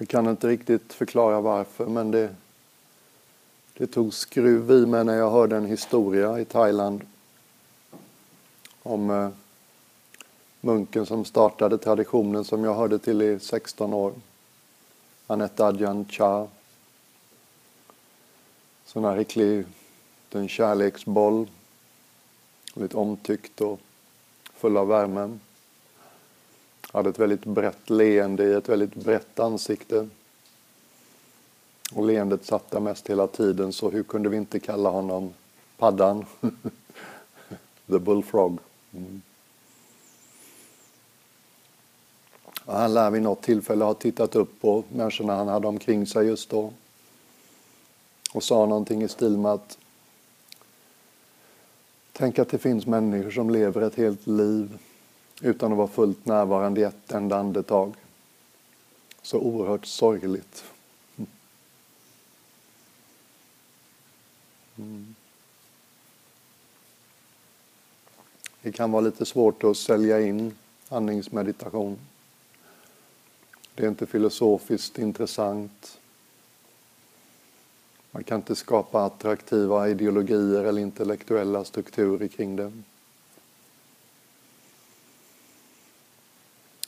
Jag kan inte riktigt förklara varför men det, det tog skruv i mig när jag hörde en historia i Thailand om eh, munken som startade traditionen som jag hörde till i 16 år. Anette Adjan Cha. Sån här riktig en kärleksboll. Lite omtyckt och full av värme. Hade ett väldigt brett leende i ett väldigt brett ansikte. Och leendet satt där mest hela tiden så hur kunde vi inte kalla honom Paddan? The Bullfrog. Mm. han lär vid något tillfälle ha tittat upp på människorna han hade omkring sig just då och sa någonting i stil med att Tänk att det finns människor som lever ett helt liv utan att vara fullt närvarande i ett enda andetag. Så oerhört sorgligt. Mm. Det kan vara lite svårt att sälja in andningsmeditation. Det är inte filosofiskt intressant. Man kan inte skapa attraktiva ideologier eller intellektuella strukturer kring det.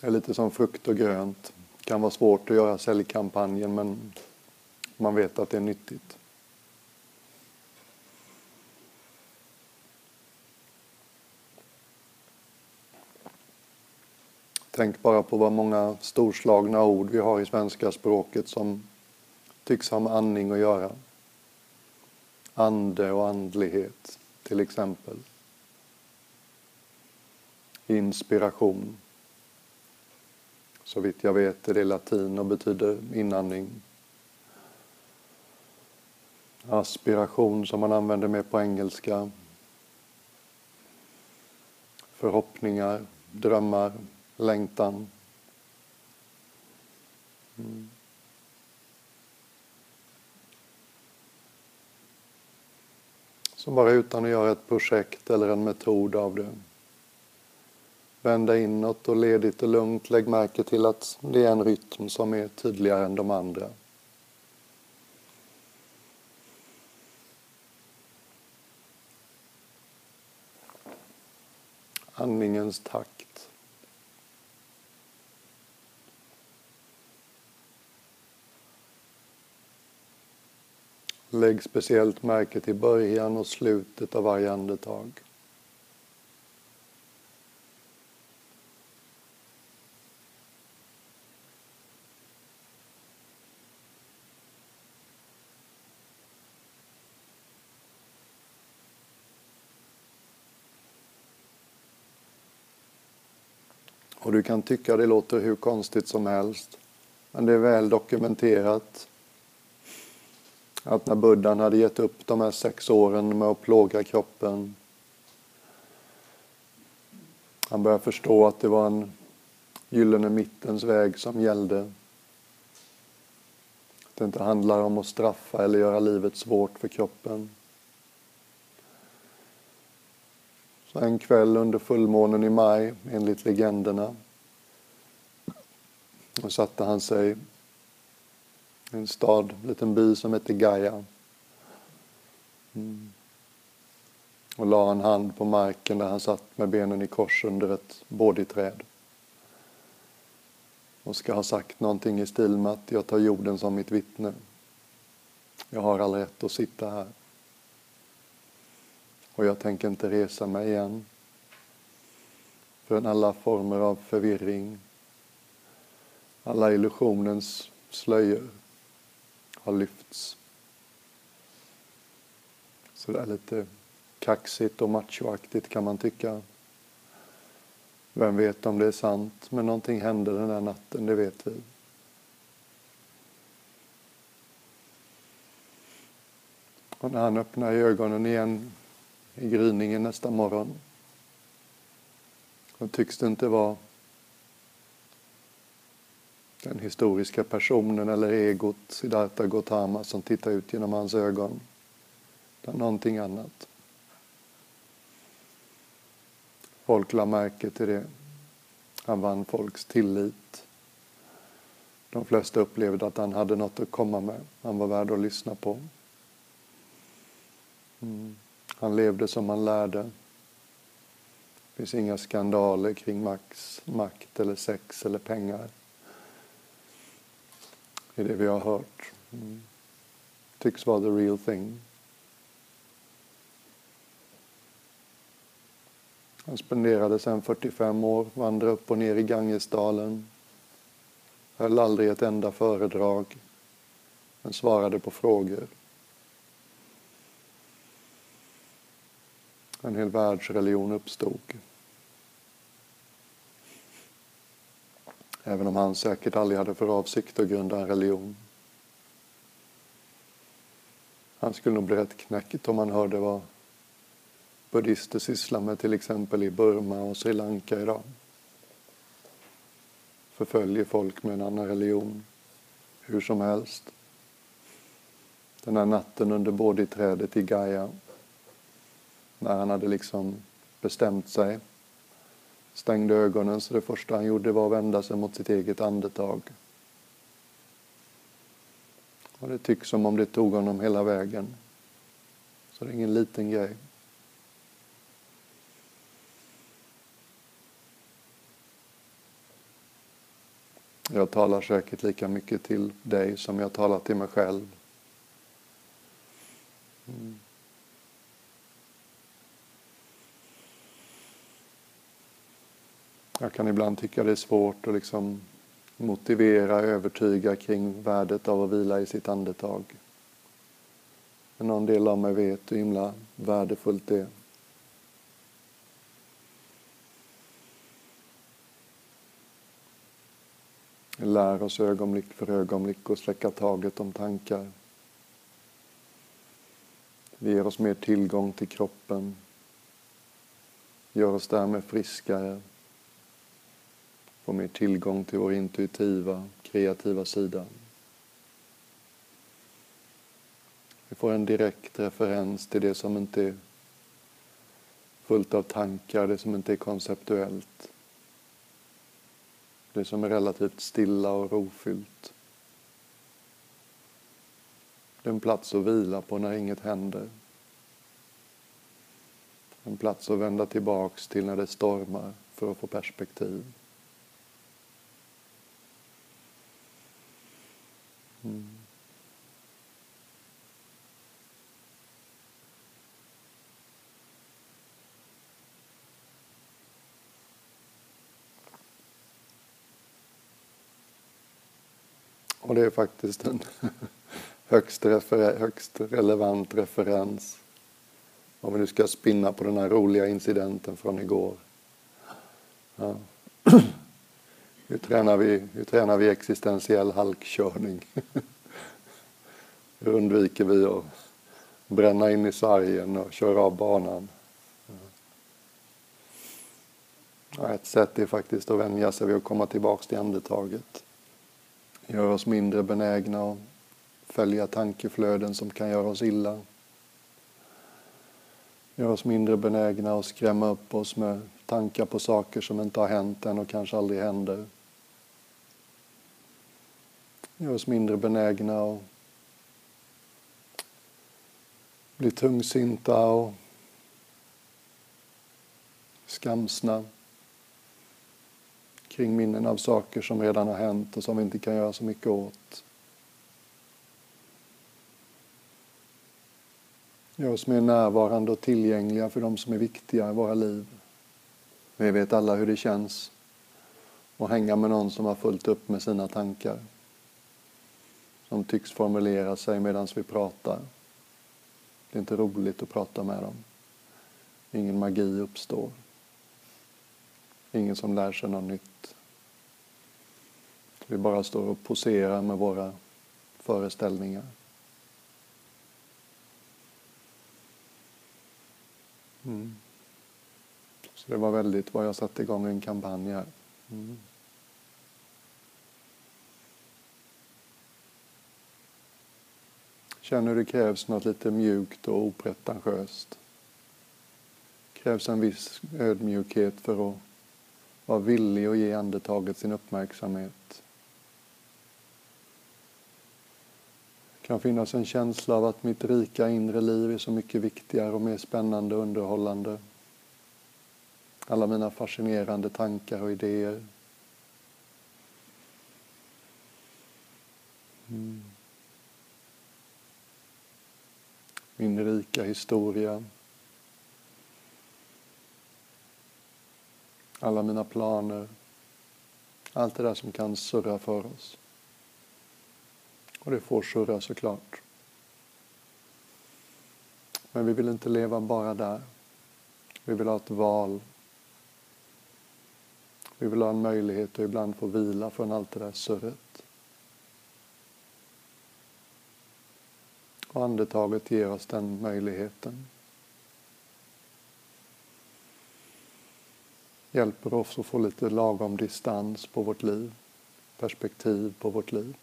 Är lite som frukt och grönt. Det kan vara svårt att göra säljkampanjen men man vet att det är nyttigt. Tänk bara på vad många storslagna ord vi har i svenska språket som tycks ha med andning att göra. Ande och andlighet, till exempel. Inspiration. Så vitt jag vet är det latin och betyder inandning. Aspiration som man använder mer på engelska. Förhoppningar, drömmar, längtan. Mm. Som bara utan att göra ett projekt eller en metod av det. Vända inåt och ledigt och lugnt. Lägg märke till att det är en rytm som är tydligare än de andra. Andningens takt. Lägg speciellt märke till början och slutet av varje andetag. Och du kan tycka det låter hur konstigt som helst. Men det är väl dokumenterat att när buddhan hade gett upp de här sex åren med att plåga kroppen han började förstå att det var en gyllene mittens väg som gällde. Att det inte handlar om att straffa eller göra livet svårt för kroppen. Så en kväll under fullmånen i maj, enligt legenderna, då satte han sig en stad, en liten by som hette Gaia. Mm. Och la en hand på marken där han satt med benen i kors under ett båditräd. Och ska ha sagt någonting i stil med att jag tar jorden som mitt vittne. Jag har all rätt att sitta här. Och jag tänker inte resa mig igen förrän alla former av förvirring, alla illusionens slöjor har lyfts. Så det är lite kaxigt och machoaktigt kan man tycka. Vem vet om det är sant, men någonting hände den där natten, det vet vi. Och när han öppnar ögonen igen i gryningen nästa morgon, då tycks det inte vara den historiska personen eller egot, Siddhartha Gautama, som tittar ut genom hans ögon. Utan någonting annat. Folk la märke till det. Han vann folks tillit. De flesta upplevde att han hade något att komma med. Han var värd att lyssna på. Mm. Han levde som han lärde. Det finns inga skandaler kring max, makt eller sex eller pengar i det vi har hört. Mm. Tycks vara the real thing. Han spenderade sedan 45 år, vandrade upp och ner i Gangesdalen. Höll aldrig ett enda föredrag, men svarade på frågor. En hel världsreligion uppstod. Även om han säkert aldrig hade för avsikt att grunda en religion. Han skulle nog bli rätt knäckt om han hörde vad buddhister sysslar med till exempel i Burma och Sri Lanka idag. Förföljer folk med en annan religion hur som helst. Den här natten under bodhiträdet i Gaia när han hade liksom bestämt sig stängde ögonen så det första han gjorde var att vända sig mot sitt eget andetag. Och det tycks som om det tog honom hela vägen. Så det är ingen liten grej. Jag talar säkert lika mycket till dig som jag talar till mig själv. Mm. Jag kan ibland tycka det är svårt att liksom motivera, övertyga kring värdet av att vila i sitt andetag. Men någon del av mig vet hur himla värdefullt det är. Vi lär oss ögonblick för ögonblick att släcka taget om tankar. Vi ger oss mer tillgång till kroppen. Gör oss därmed friskare. Får mer tillgång till vår intuitiva, kreativa sida. Vi får en direkt referens till det som inte är fullt av tankar, det som inte är konceptuellt. Det som är relativt stilla och rofyllt. Det är en plats att vila på när inget händer. En plats att vända tillbaks till när det stormar för att få perspektiv. Mm. Och det är faktiskt en högst, refer högst relevant referens. Om vi nu ska spinna på den här roliga incidenten från igår. Ja. Hur tränar vi, hur tränar vi existentiell halkkörning? hur undviker vi att bränna in i sargen och köra av banan? Ja, ett sätt är faktiskt att vänja sig vid att komma tillbaka till andetaget. Göra oss mindre benägna att följa tankeflöden som kan göra oss illa. Göra oss mindre benägna att skrämma upp oss med tankar på saker som inte har hänt än och kanske aldrig händer gör oss mindre benägna att bli tungsinta och skamsna kring minnen av saker som redan har hänt och som vi inte kan göra så mycket åt. Gör oss mer närvarande och tillgängliga för de som är viktiga i våra liv. Vi vet alla hur det känns att hänga med någon som har fullt upp med sina tankar de tycks formulera sig medan vi pratar. Det är inte roligt att prata med dem. Ingen magi uppstår. Ingen som lär sig något nytt. Vi bara står och poserar med våra föreställningar. Mm. Så det var väldigt vad jag satte igång en kampanj här. Mm. Känner hur det krävs något lite mjukt och opretentiöst. Det krävs en viss ödmjukhet för att vara villig att ge andetaget sin uppmärksamhet. Det kan finnas en känsla av att mitt rika inre liv är så mycket viktigare och mer spännande och underhållande. Alla mina fascinerande tankar och idéer. Mm. Min rika historia. Alla mina planer. Allt det där som kan surra för oss. Och det får surra såklart. Men vi vill inte leva bara där. Vi vill ha ett val. Vi vill ha en möjlighet att ibland få vila från allt det där surret. Och andetaget ger oss den möjligheten. Hjälper oss att få lite lagom distans på vårt liv, perspektiv på vårt liv.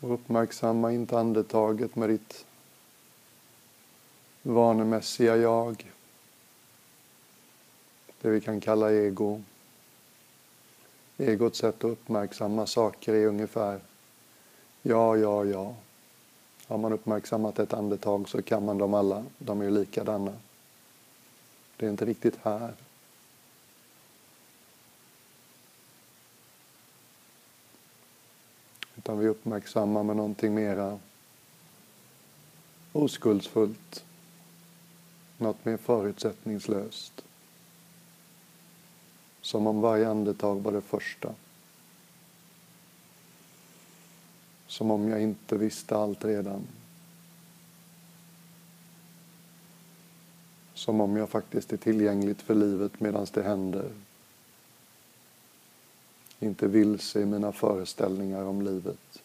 Och uppmärksamma inte andetaget med ditt vanemässiga jag. Det vi kan kalla ego. Egots sätt att uppmärksamma saker är ungefär ja, ja, ja. Har man uppmärksammat ett andetag så kan man dem alla. De är ju likadana. Det är inte riktigt här. Utan vi uppmärksammar med någonting mera oskuldsfullt. Något mer förutsättningslöst. Som om varje andetag var det första. Som om jag inte visste allt redan. Som om jag faktiskt är tillgängligt för livet medan det händer inte vilse i mina föreställningar om livet.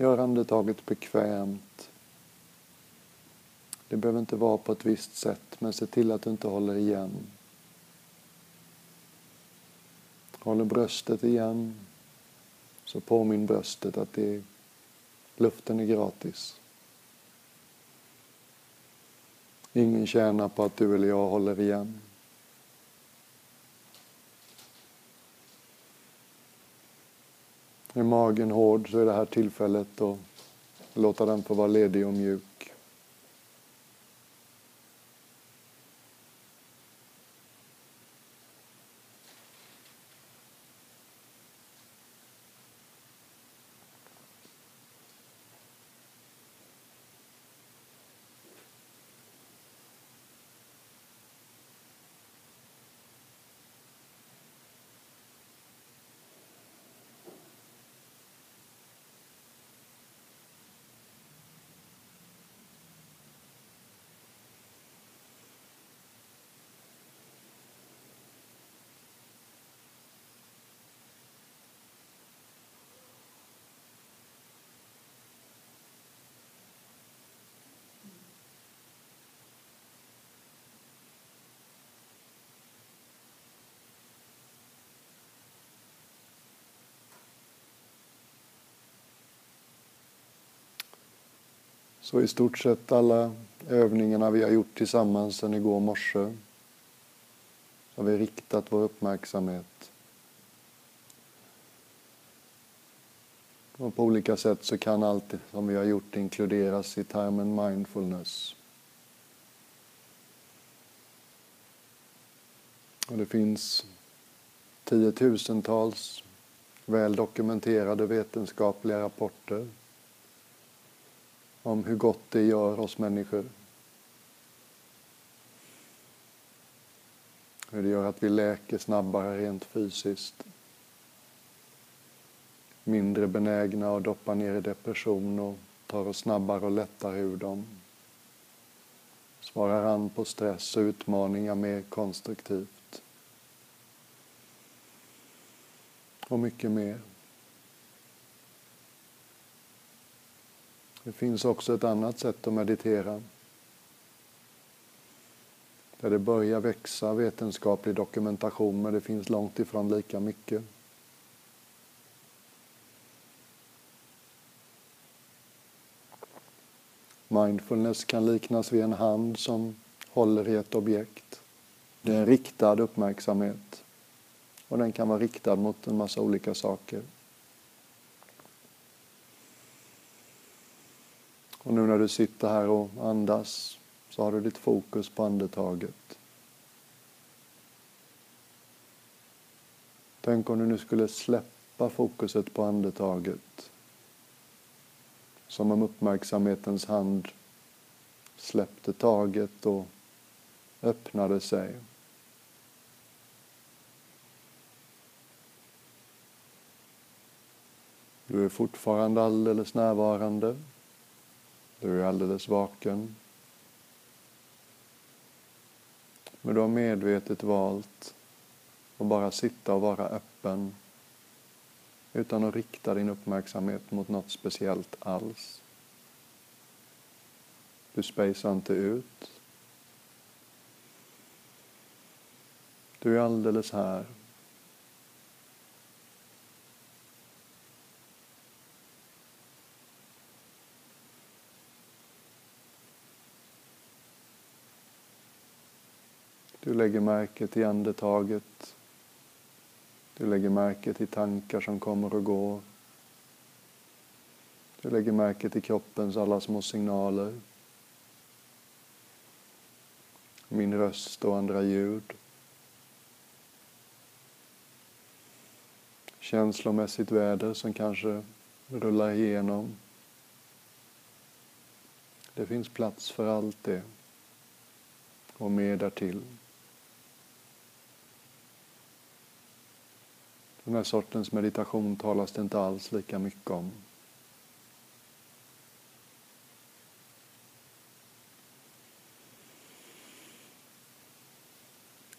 Gör andetaget bekvämt. Det behöver inte vara på ett visst sätt, men se till att du inte håller igen. Håller bröstet igen. Så påminn bröstet att det luften är gratis. Ingen tjänar på att du eller jag håller igen. Är magen hård så är det här tillfället att låta den få vara ledig och mjuk. Så i stort sett alla övningarna vi har gjort tillsammans sedan igår morse har vi riktat vår uppmärksamhet. Och på olika sätt så kan allt som vi har gjort inkluderas i termen mindfulness. Och det finns tiotusentals väl dokumenterade vetenskapliga rapporter om hur gott det gör oss människor. Hur det gör att vi läker snabbare rent fysiskt. Mindre benägna att doppa ner i depression och tar oss snabbare och lättare ur dem. Svarar an på stress och utmaningar mer konstruktivt. Och mycket mer. Det finns också ett annat sätt att meditera Där det börjar växa vetenskaplig dokumentation men det finns långt ifrån lika mycket. Mindfulness kan liknas vid en hand som håller i ett objekt. Det är en riktad uppmärksamhet och den kan vara riktad mot en massa olika saker. Och nu när du sitter här och andas så har du ditt fokus på andetaget. Tänk om du nu skulle släppa fokuset på andetaget. Som om uppmärksamhetens hand släppte taget och öppnade sig. Du är fortfarande alldeles närvarande. Du är alldeles vaken. Men du har medvetet valt att bara sitta och vara öppen utan att rikta din uppmärksamhet mot något speciellt alls. Du spejsar inte ut. Du är alldeles här. Du lägger märke till andetaget. Du lägger märke till tankar som kommer och går. Du lägger märke till kroppens alla små signaler. Min röst och andra ljud. Känslomässigt väder som kanske rullar igenom. Det finns plats för allt det och mer därtill. Den här sortens meditation talas det inte alls lika mycket om.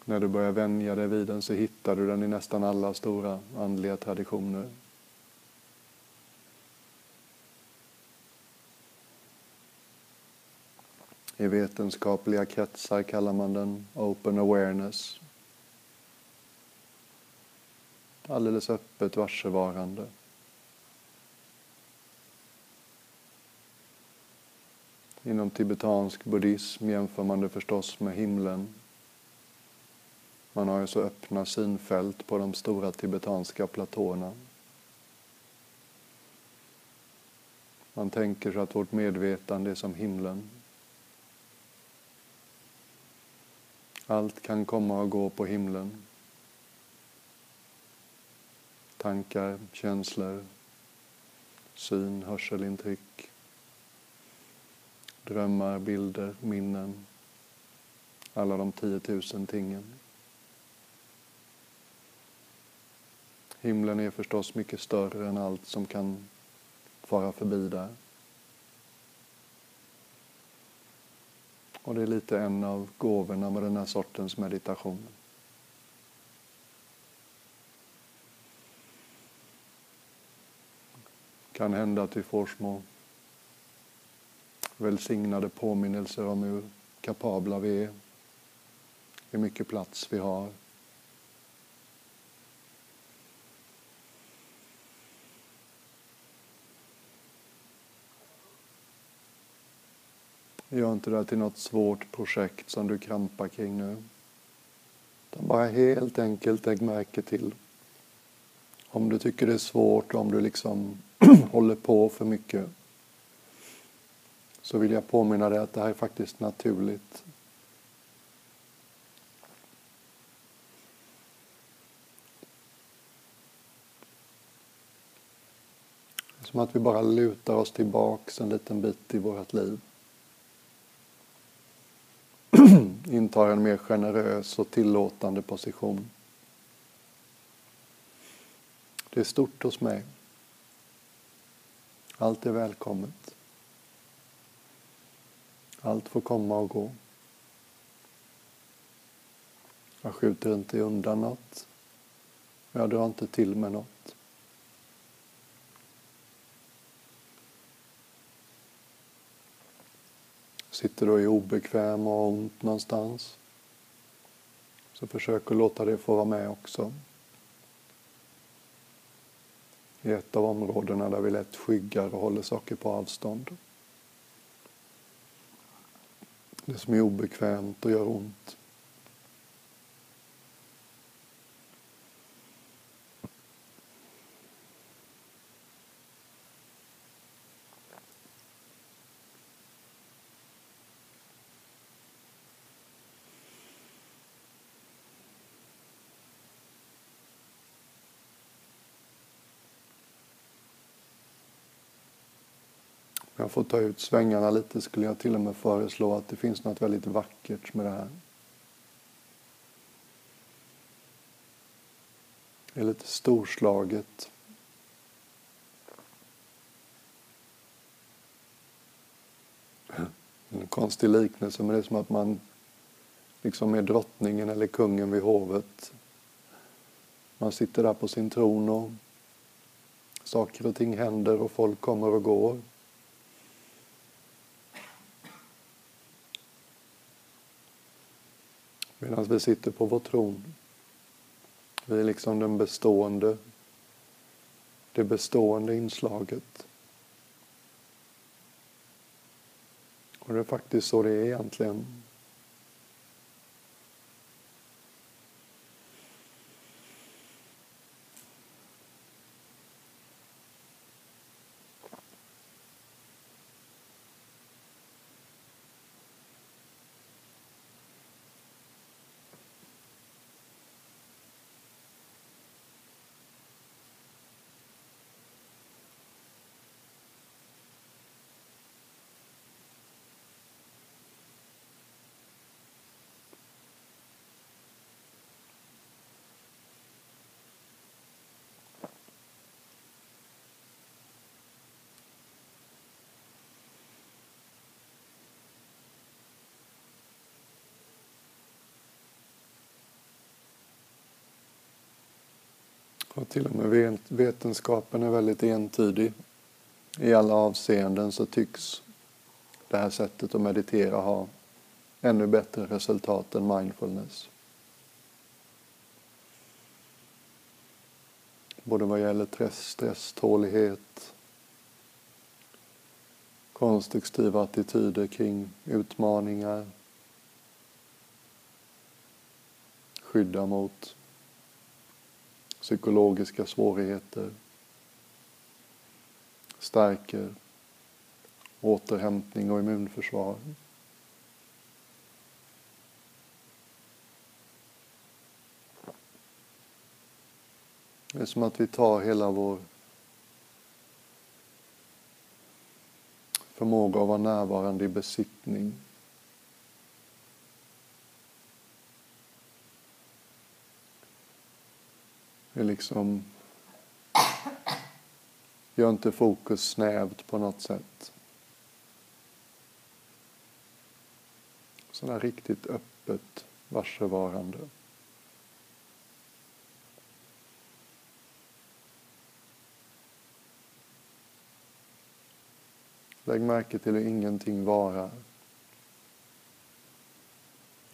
När du börjar vänja dig vid den så hittar du den i nästan alla stora andliga traditioner. I vetenskapliga kretsar kallar man den open awareness alldeles öppet varsevarande. Inom tibetansk buddhism jämför man det förstås med himlen. Man har ju så öppna synfält på de stora tibetanska platåerna. Man tänker sig att vårt medvetande är som himlen. Allt kan komma och gå på himlen tankar, känslor, syn, hörselintryck, drömmar, bilder, minnen, alla de tiotusen tingen. Himlen är förstås mycket större än allt som kan fara förbi där. Och det är lite en av gåvorna med den här sortens meditation. Kan hända att vi får små välsignade påminnelser om hur kapabla vi är, hur mycket plats vi har. Gör inte det till något svårt projekt som du krampar kring nu. Utan bara helt enkelt lägg märke till om du tycker det är svårt, om du liksom håller på för mycket så vill jag påminna dig att det här är faktiskt naturligt. Som att vi bara lutar oss tillbaks en liten bit i vårt liv. Intar en mer generös och tillåtande position. Det är stort hos mig. Allt är välkommet. Allt får komma och gå. Jag skjuter inte undan något. Jag drar inte till med något. Sitter du i obekväm och ont någonstans Så försök att låta det få vara med också. I ett av områdena där vi lätt skyggar och håller saker på avstånd. Det som är obekvämt och gör ont. Jag får ta ut svängarna lite skulle jag till och med föreslå att det finns något väldigt vackert med det här. Det är lite storslaget. En konstig liknelse, men det är som att man liksom är drottningen eller kungen vid hovet. Man sitter där på sin tron och saker och ting händer och folk kommer och går. Medan vi sitter på vår tron. Vi är liksom den bestående, det bestående inslaget. Och det är faktiskt så det är egentligen. Och till och med vetenskapen är väldigt entydig. I alla avseenden så tycks det här sättet att meditera ha ännu bättre resultat än mindfulness. Både vad gäller stress, stresstålighet, konstruktiva attityder kring utmaningar, skydda mot psykologiska svårigheter, stärker återhämtning och immunförsvar. Det är som att vi tar hela vår förmåga att vara närvarande i besittning är liksom gör inte fokus snävt på något sätt. Sådär riktigt öppet varsevarande. Lägg märke till hur ingenting varar.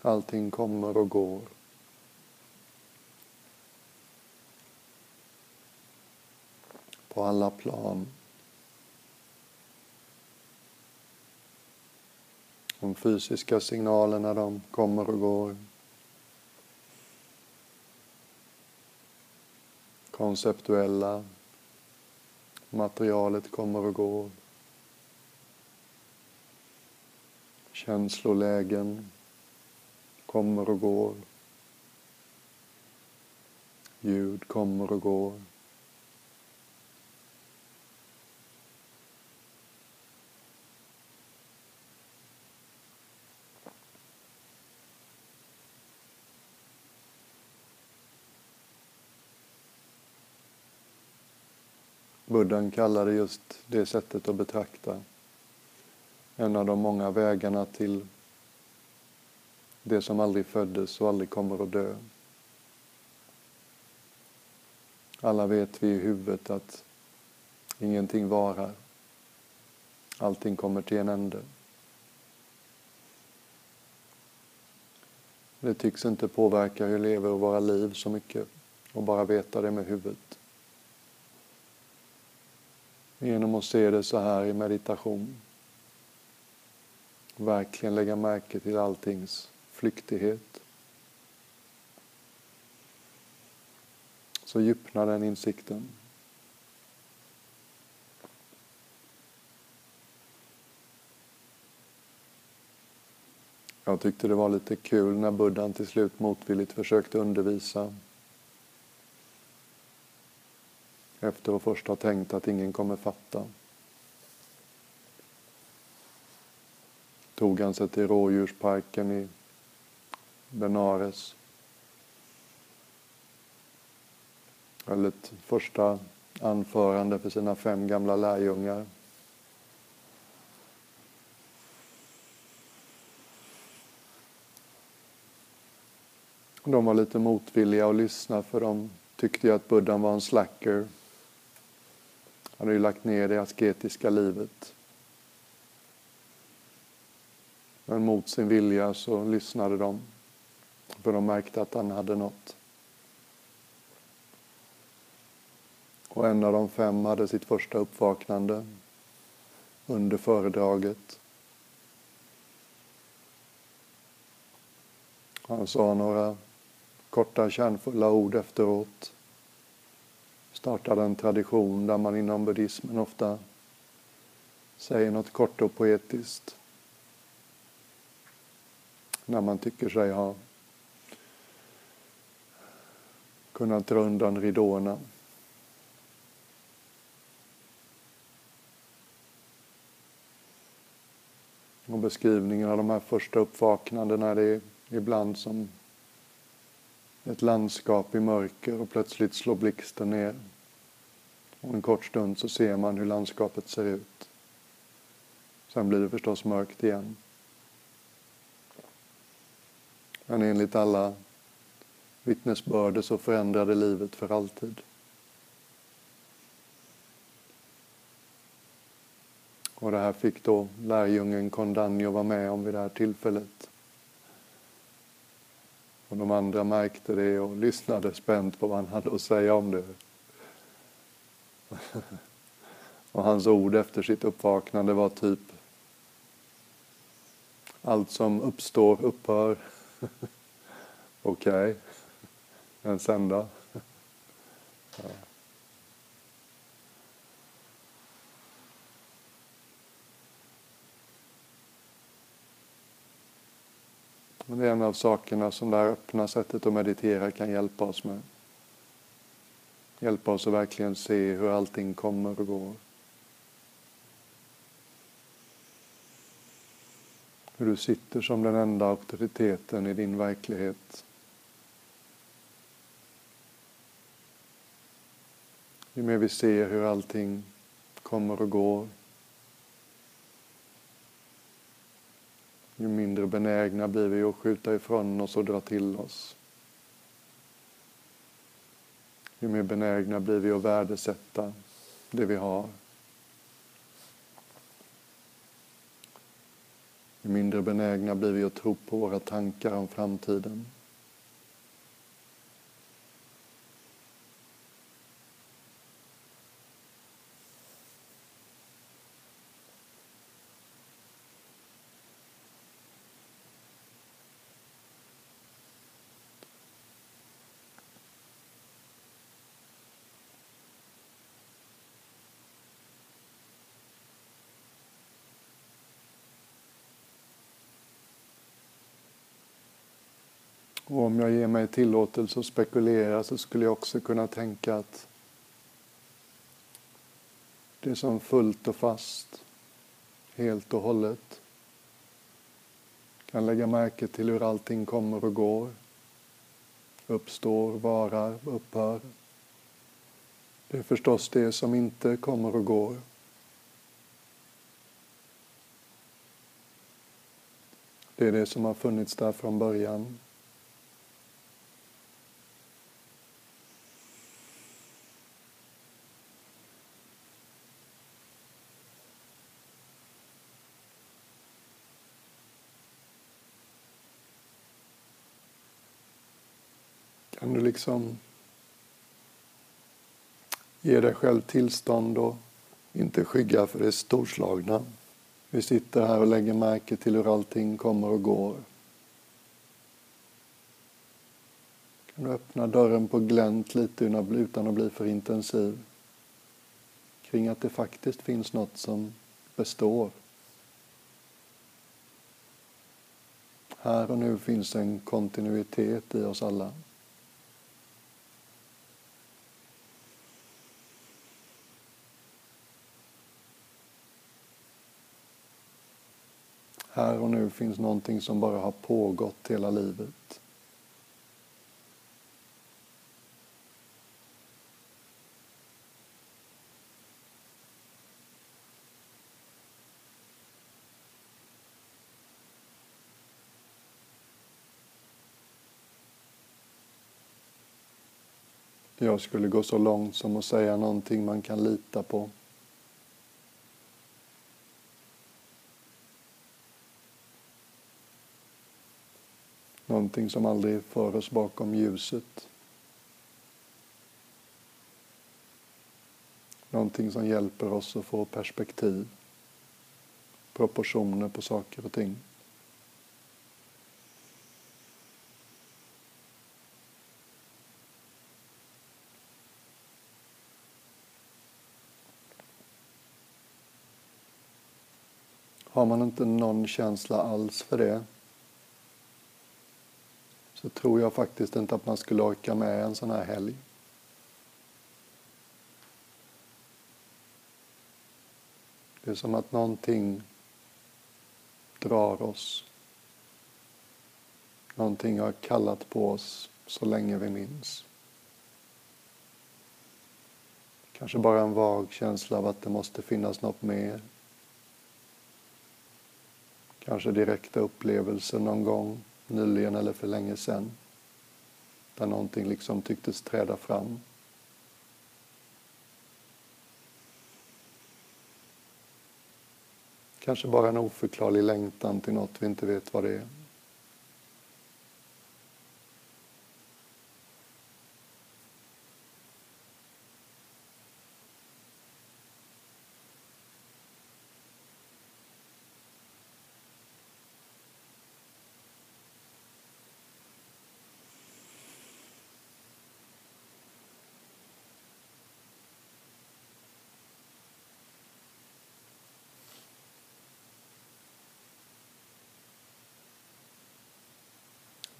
Allting kommer och går. På alla plan. De fysiska signalerna de kommer och går. Konceptuella. Materialet kommer och går. Känslolägen kommer och går. Ljud kommer och går. Buddhan kallade just det sättet att betrakta en av de många vägarna till det som aldrig föddes och aldrig kommer att dö. Alla vet vi i huvudet att ingenting varar. Allting kommer till en ände. Det tycks inte påverka hur vi lever våra liv så mycket och bara veta det med huvudet. Genom att se det så här i meditation. Verkligen lägga märke till alltings flyktighet. Så djupnar den insikten. Jag tyckte det var lite kul när buddhan till slut motvilligt försökte undervisa. Efter att först ha tänkt att ingen kommer fatta. Tog han sig till rådjursparken i Benares. Höll ett första anförande för sina fem gamla lärjungar. De var lite motvilliga att lyssna för de tyckte ju att buddhan var en slacker. Han hade ju lagt ner det asketiska livet. Men mot sin vilja så lyssnade de. För de märkte att han hade något. Och en av de fem hade sitt första uppvaknande under föredraget. Han sa några korta kärnfulla ord efteråt. Startade en tradition där man inom buddhismen ofta säger något kort och poetiskt. När man tycker sig ha kunnat dra undan ridåerna. Och beskrivningen av de här första uppvaknandena det är ibland som ett landskap i mörker och plötsligt slår blixten ner. Och en kort stund så ser man hur landskapet ser ut. Sen blir det förstås mörkt igen. Men enligt alla vittnesbörder så förändrade livet för alltid. Och det här fick då lärjungen Kondanjo vara med om vid det här tillfället. Och de andra märkte det och lyssnade spänt på vad han hade att säga om det. Och hans ord efter sitt uppvaknande var typ Allt som uppstår upphör. Okej, okay. men sen då? Ja. Men det är en av sakerna som det här öppna sättet att meditera kan hjälpa oss med. Hjälpa oss att verkligen se hur allting kommer och går. Hur du sitter som den enda auktoriteten i din verklighet. Ju mer vi ser hur allting kommer och går ju mindre benägna blir vi att skjuta ifrån oss och dra till oss. Ju mer benägna blir vi att värdesätta det vi har. Ju mindre benägna blir vi att tro på våra tankar om framtiden. Och om jag ger mig tillåtelse att spekulera så skulle jag också kunna tänka att det är som fullt och fast, helt och hållet. Kan lägga märke till hur allting kommer och går, uppstår, varar, upphör. Det är förstås det som inte kommer och går. Det är det som har funnits där från början. Liksom ge dig själv tillstånd och inte skygga för det storslagna. Vi sitter här och lägger märke till hur allting kommer och går. Kan du öppna dörren på glänt lite utan att bli för intensiv? Kring att det faktiskt finns något som består. Här och nu finns en kontinuitet i oss alla. Här och nu finns någonting som bara har pågått hela livet. Jag skulle gå så långt som att säga någonting man kan lita på. Någonting som aldrig för oss bakom ljuset. Någonting som hjälper oss att få perspektiv, proportioner på saker och ting. Har man inte någon känsla alls för det så tror jag faktiskt inte att man skulle orka med en sån här helg. Det är som att någonting drar oss. Någonting har kallat på oss så länge vi minns. Kanske bara en vag känsla av att det måste finnas något mer. Kanske direkta upplevelser någon gång nyligen eller för länge sedan. Där någonting liksom tycktes träda fram. Kanske bara en oförklarlig längtan till något vi inte vet vad det är.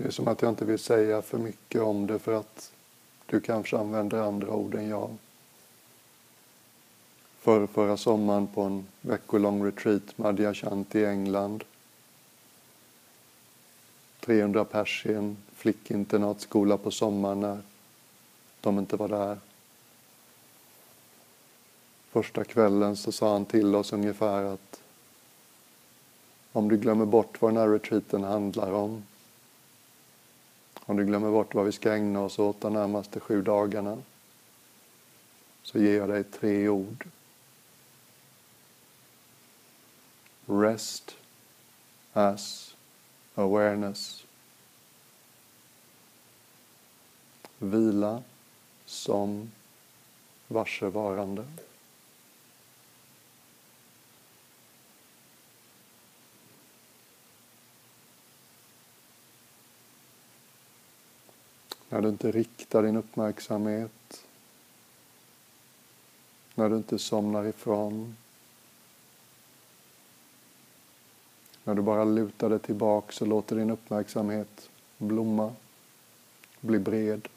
Det är som att jag inte vill säga för mycket om det för att du kanske använder andra ord än jag. För förra sommaren på en veckolång retreat med Adyashanti i England. 300 pers i en flickinternatskola på sommaren när de inte var där. Första kvällen så sa han till oss ungefär att om du glömmer bort vad den här retreaten handlar om om du glömmer bort vad vi ska ägna oss åt de närmaste sju dagarna så ger jag dig tre ord. Rest as awareness. Vila som varsevarande. När du inte riktar din uppmärksamhet. När du inte somnar ifrån. När du bara lutar dig tillbaks och låter din uppmärksamhet blomma, bli bred,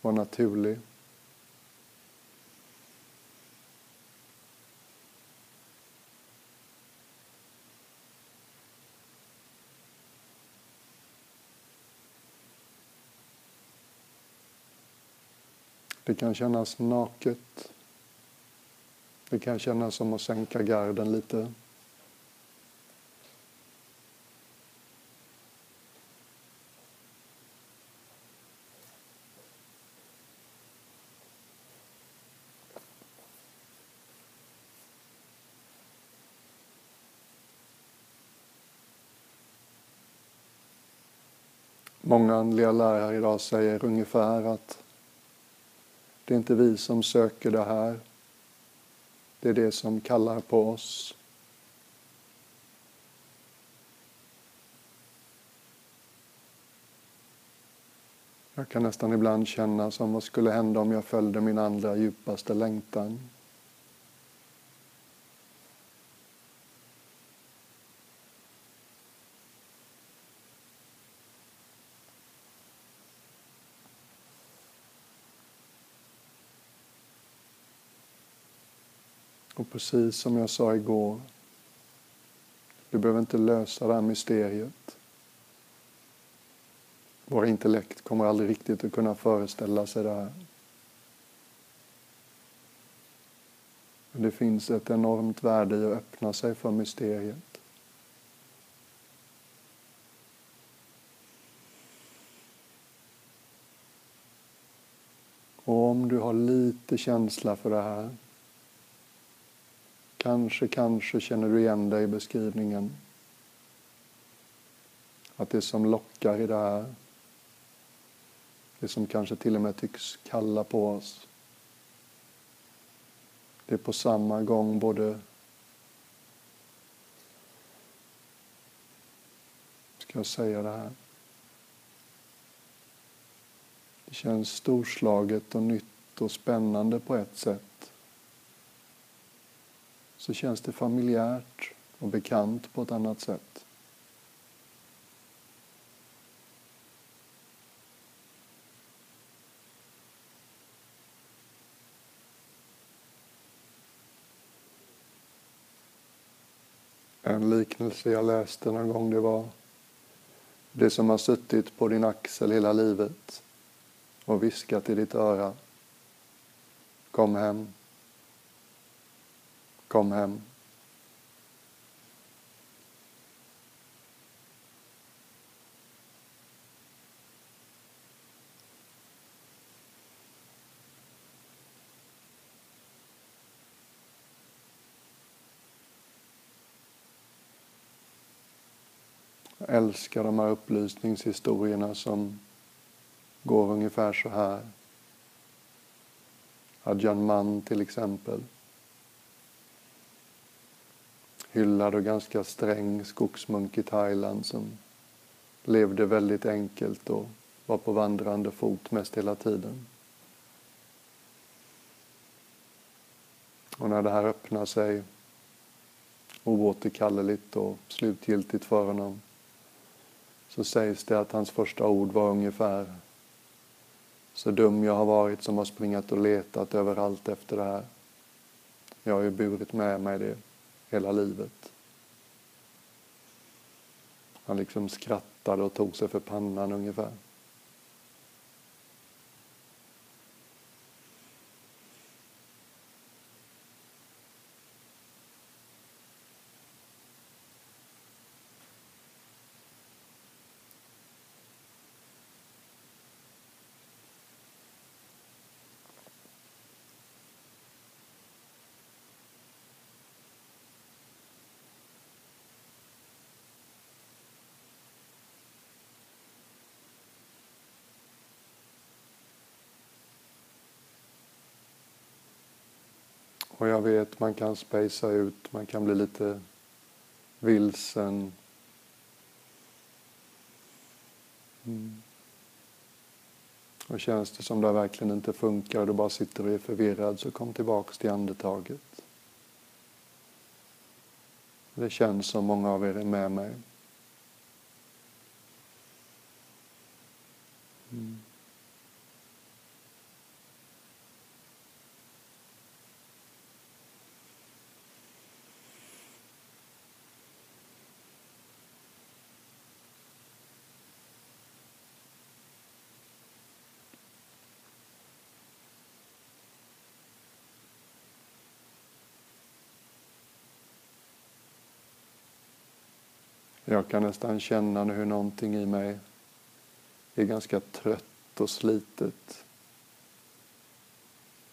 vara naturlig. Det kan kännas naket. Det kan kännas som att sänka garden lite. Många andliga lärare idag säger ungefär att det är inte vi som söker det här. Det är det som kallar på oss. Jag kan nästan ibland känna som vad skulle hända om jag följde min andra djupaste längtan. Och precis som jag sa igår, du behöver inte lösa det här mysteriet. Våra intellekt kommer aldrig riktigt att kunna föreställa sig det här. Men det finns ett enormt värde i att öppna sig för mysteriet. Och om du har lite känsla för det här Kanske, kanske känner du igen dig i beskrivningen. Att det som lockar i det här, det som kanske till och med tycks kalla på oss, det är på samma gång både ska jag säga det här? Det känns storslaget och nytt och spännande på ett sätt så känns det familjärt och bekant på ett annat sätt. En liknelse jag läste någon gång det var det som har suttit på din axel hela livet och viskat i ditt öra. Kom hem. Kom hem. Jag älskar de här upplysningshistorierna som går ungefär så här. Adjan Man till exempel hyllad och ganska sträng skogsmunk i Thailand som levde väldigt enkelt och var på vandrande fot mest hela tiden. Och när det här öppnar sig oåterkalleligt och slutgiltigt för honom så sägs det att hans första ord var ungefär så dum jag har varit som har springat och letat överallt efter det här. Jag har ju burit med mig det hela livet. Han liksom skrattade och tog sig för pannan ungefär. Och jag vet, man kan spacea ut, man kan bli lite vilsen. Mm. Och känns det som det verkligen inte funkar och du bara sitter och är förvirrad så kom tillbaks till andetaget. Det känns som många av er är med mig. Jag kan nästan känna nu hur någonting i mig är ganska trött och slitet.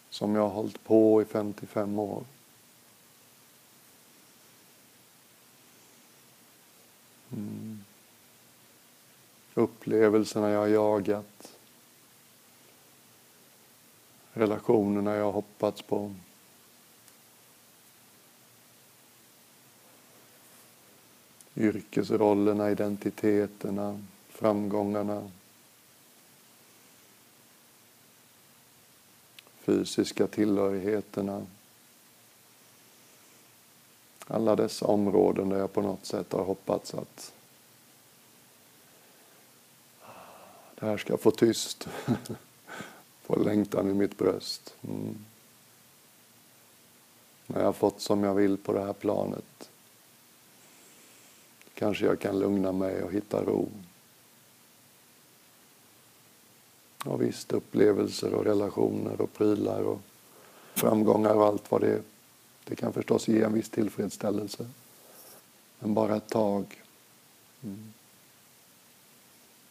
Som jag har hållit på i 55 år. Mm. Upplevelserna jag har jagat. Relationerna jag har hoppats på. Yrkesrollerna, identiteterna, framgångarna. Fysiska tillhörigheterna. Alla dessa områden där jag på något sätt har hoppats att det här ska få tyst. få längtan i mitt bröst. Mm. När jag har fått som jag vill på det här planet kanske jag kan lugna mig och hitta ro. Och visst, upplevelser och relationer och prylar och framgångar och allt vad det är. Det kan förstås ge en viss tillfredsställelse. Men bara ett tag. Mm.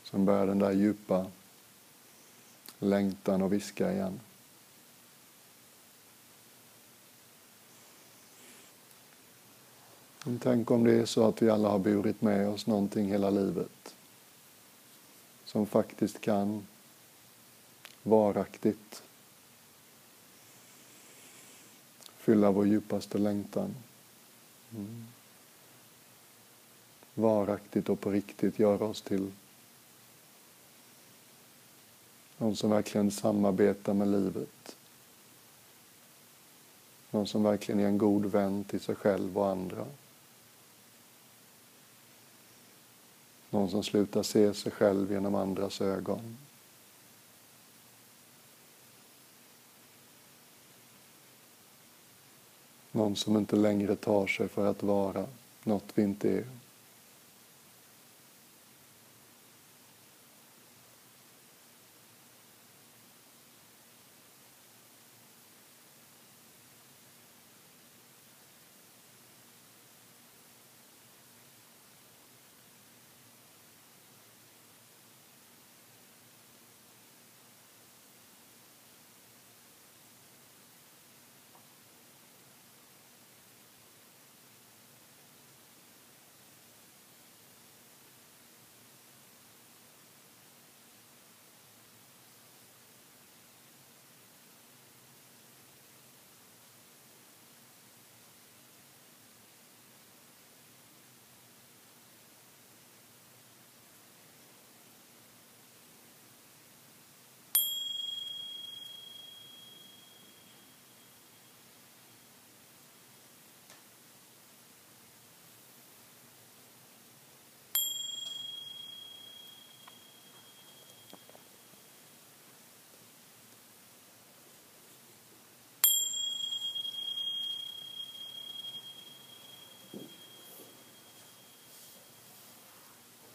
Sen börjar den där djupa längtan och viska igen. Men tänk om det är så att vi alla har burit med oss någonting hela livet som faktiskt kan varaktigt fylla vår djupaste längtan. Mm. Varaktigt och på riktigt göra oss till någon som verkligen samarbetar med livet. Någon som verkligen är en god vän till sig själv och andra. Någon som slutar se sig själv genom andras ögon. Någon som inte längre tar sig för att vara något vi inte är.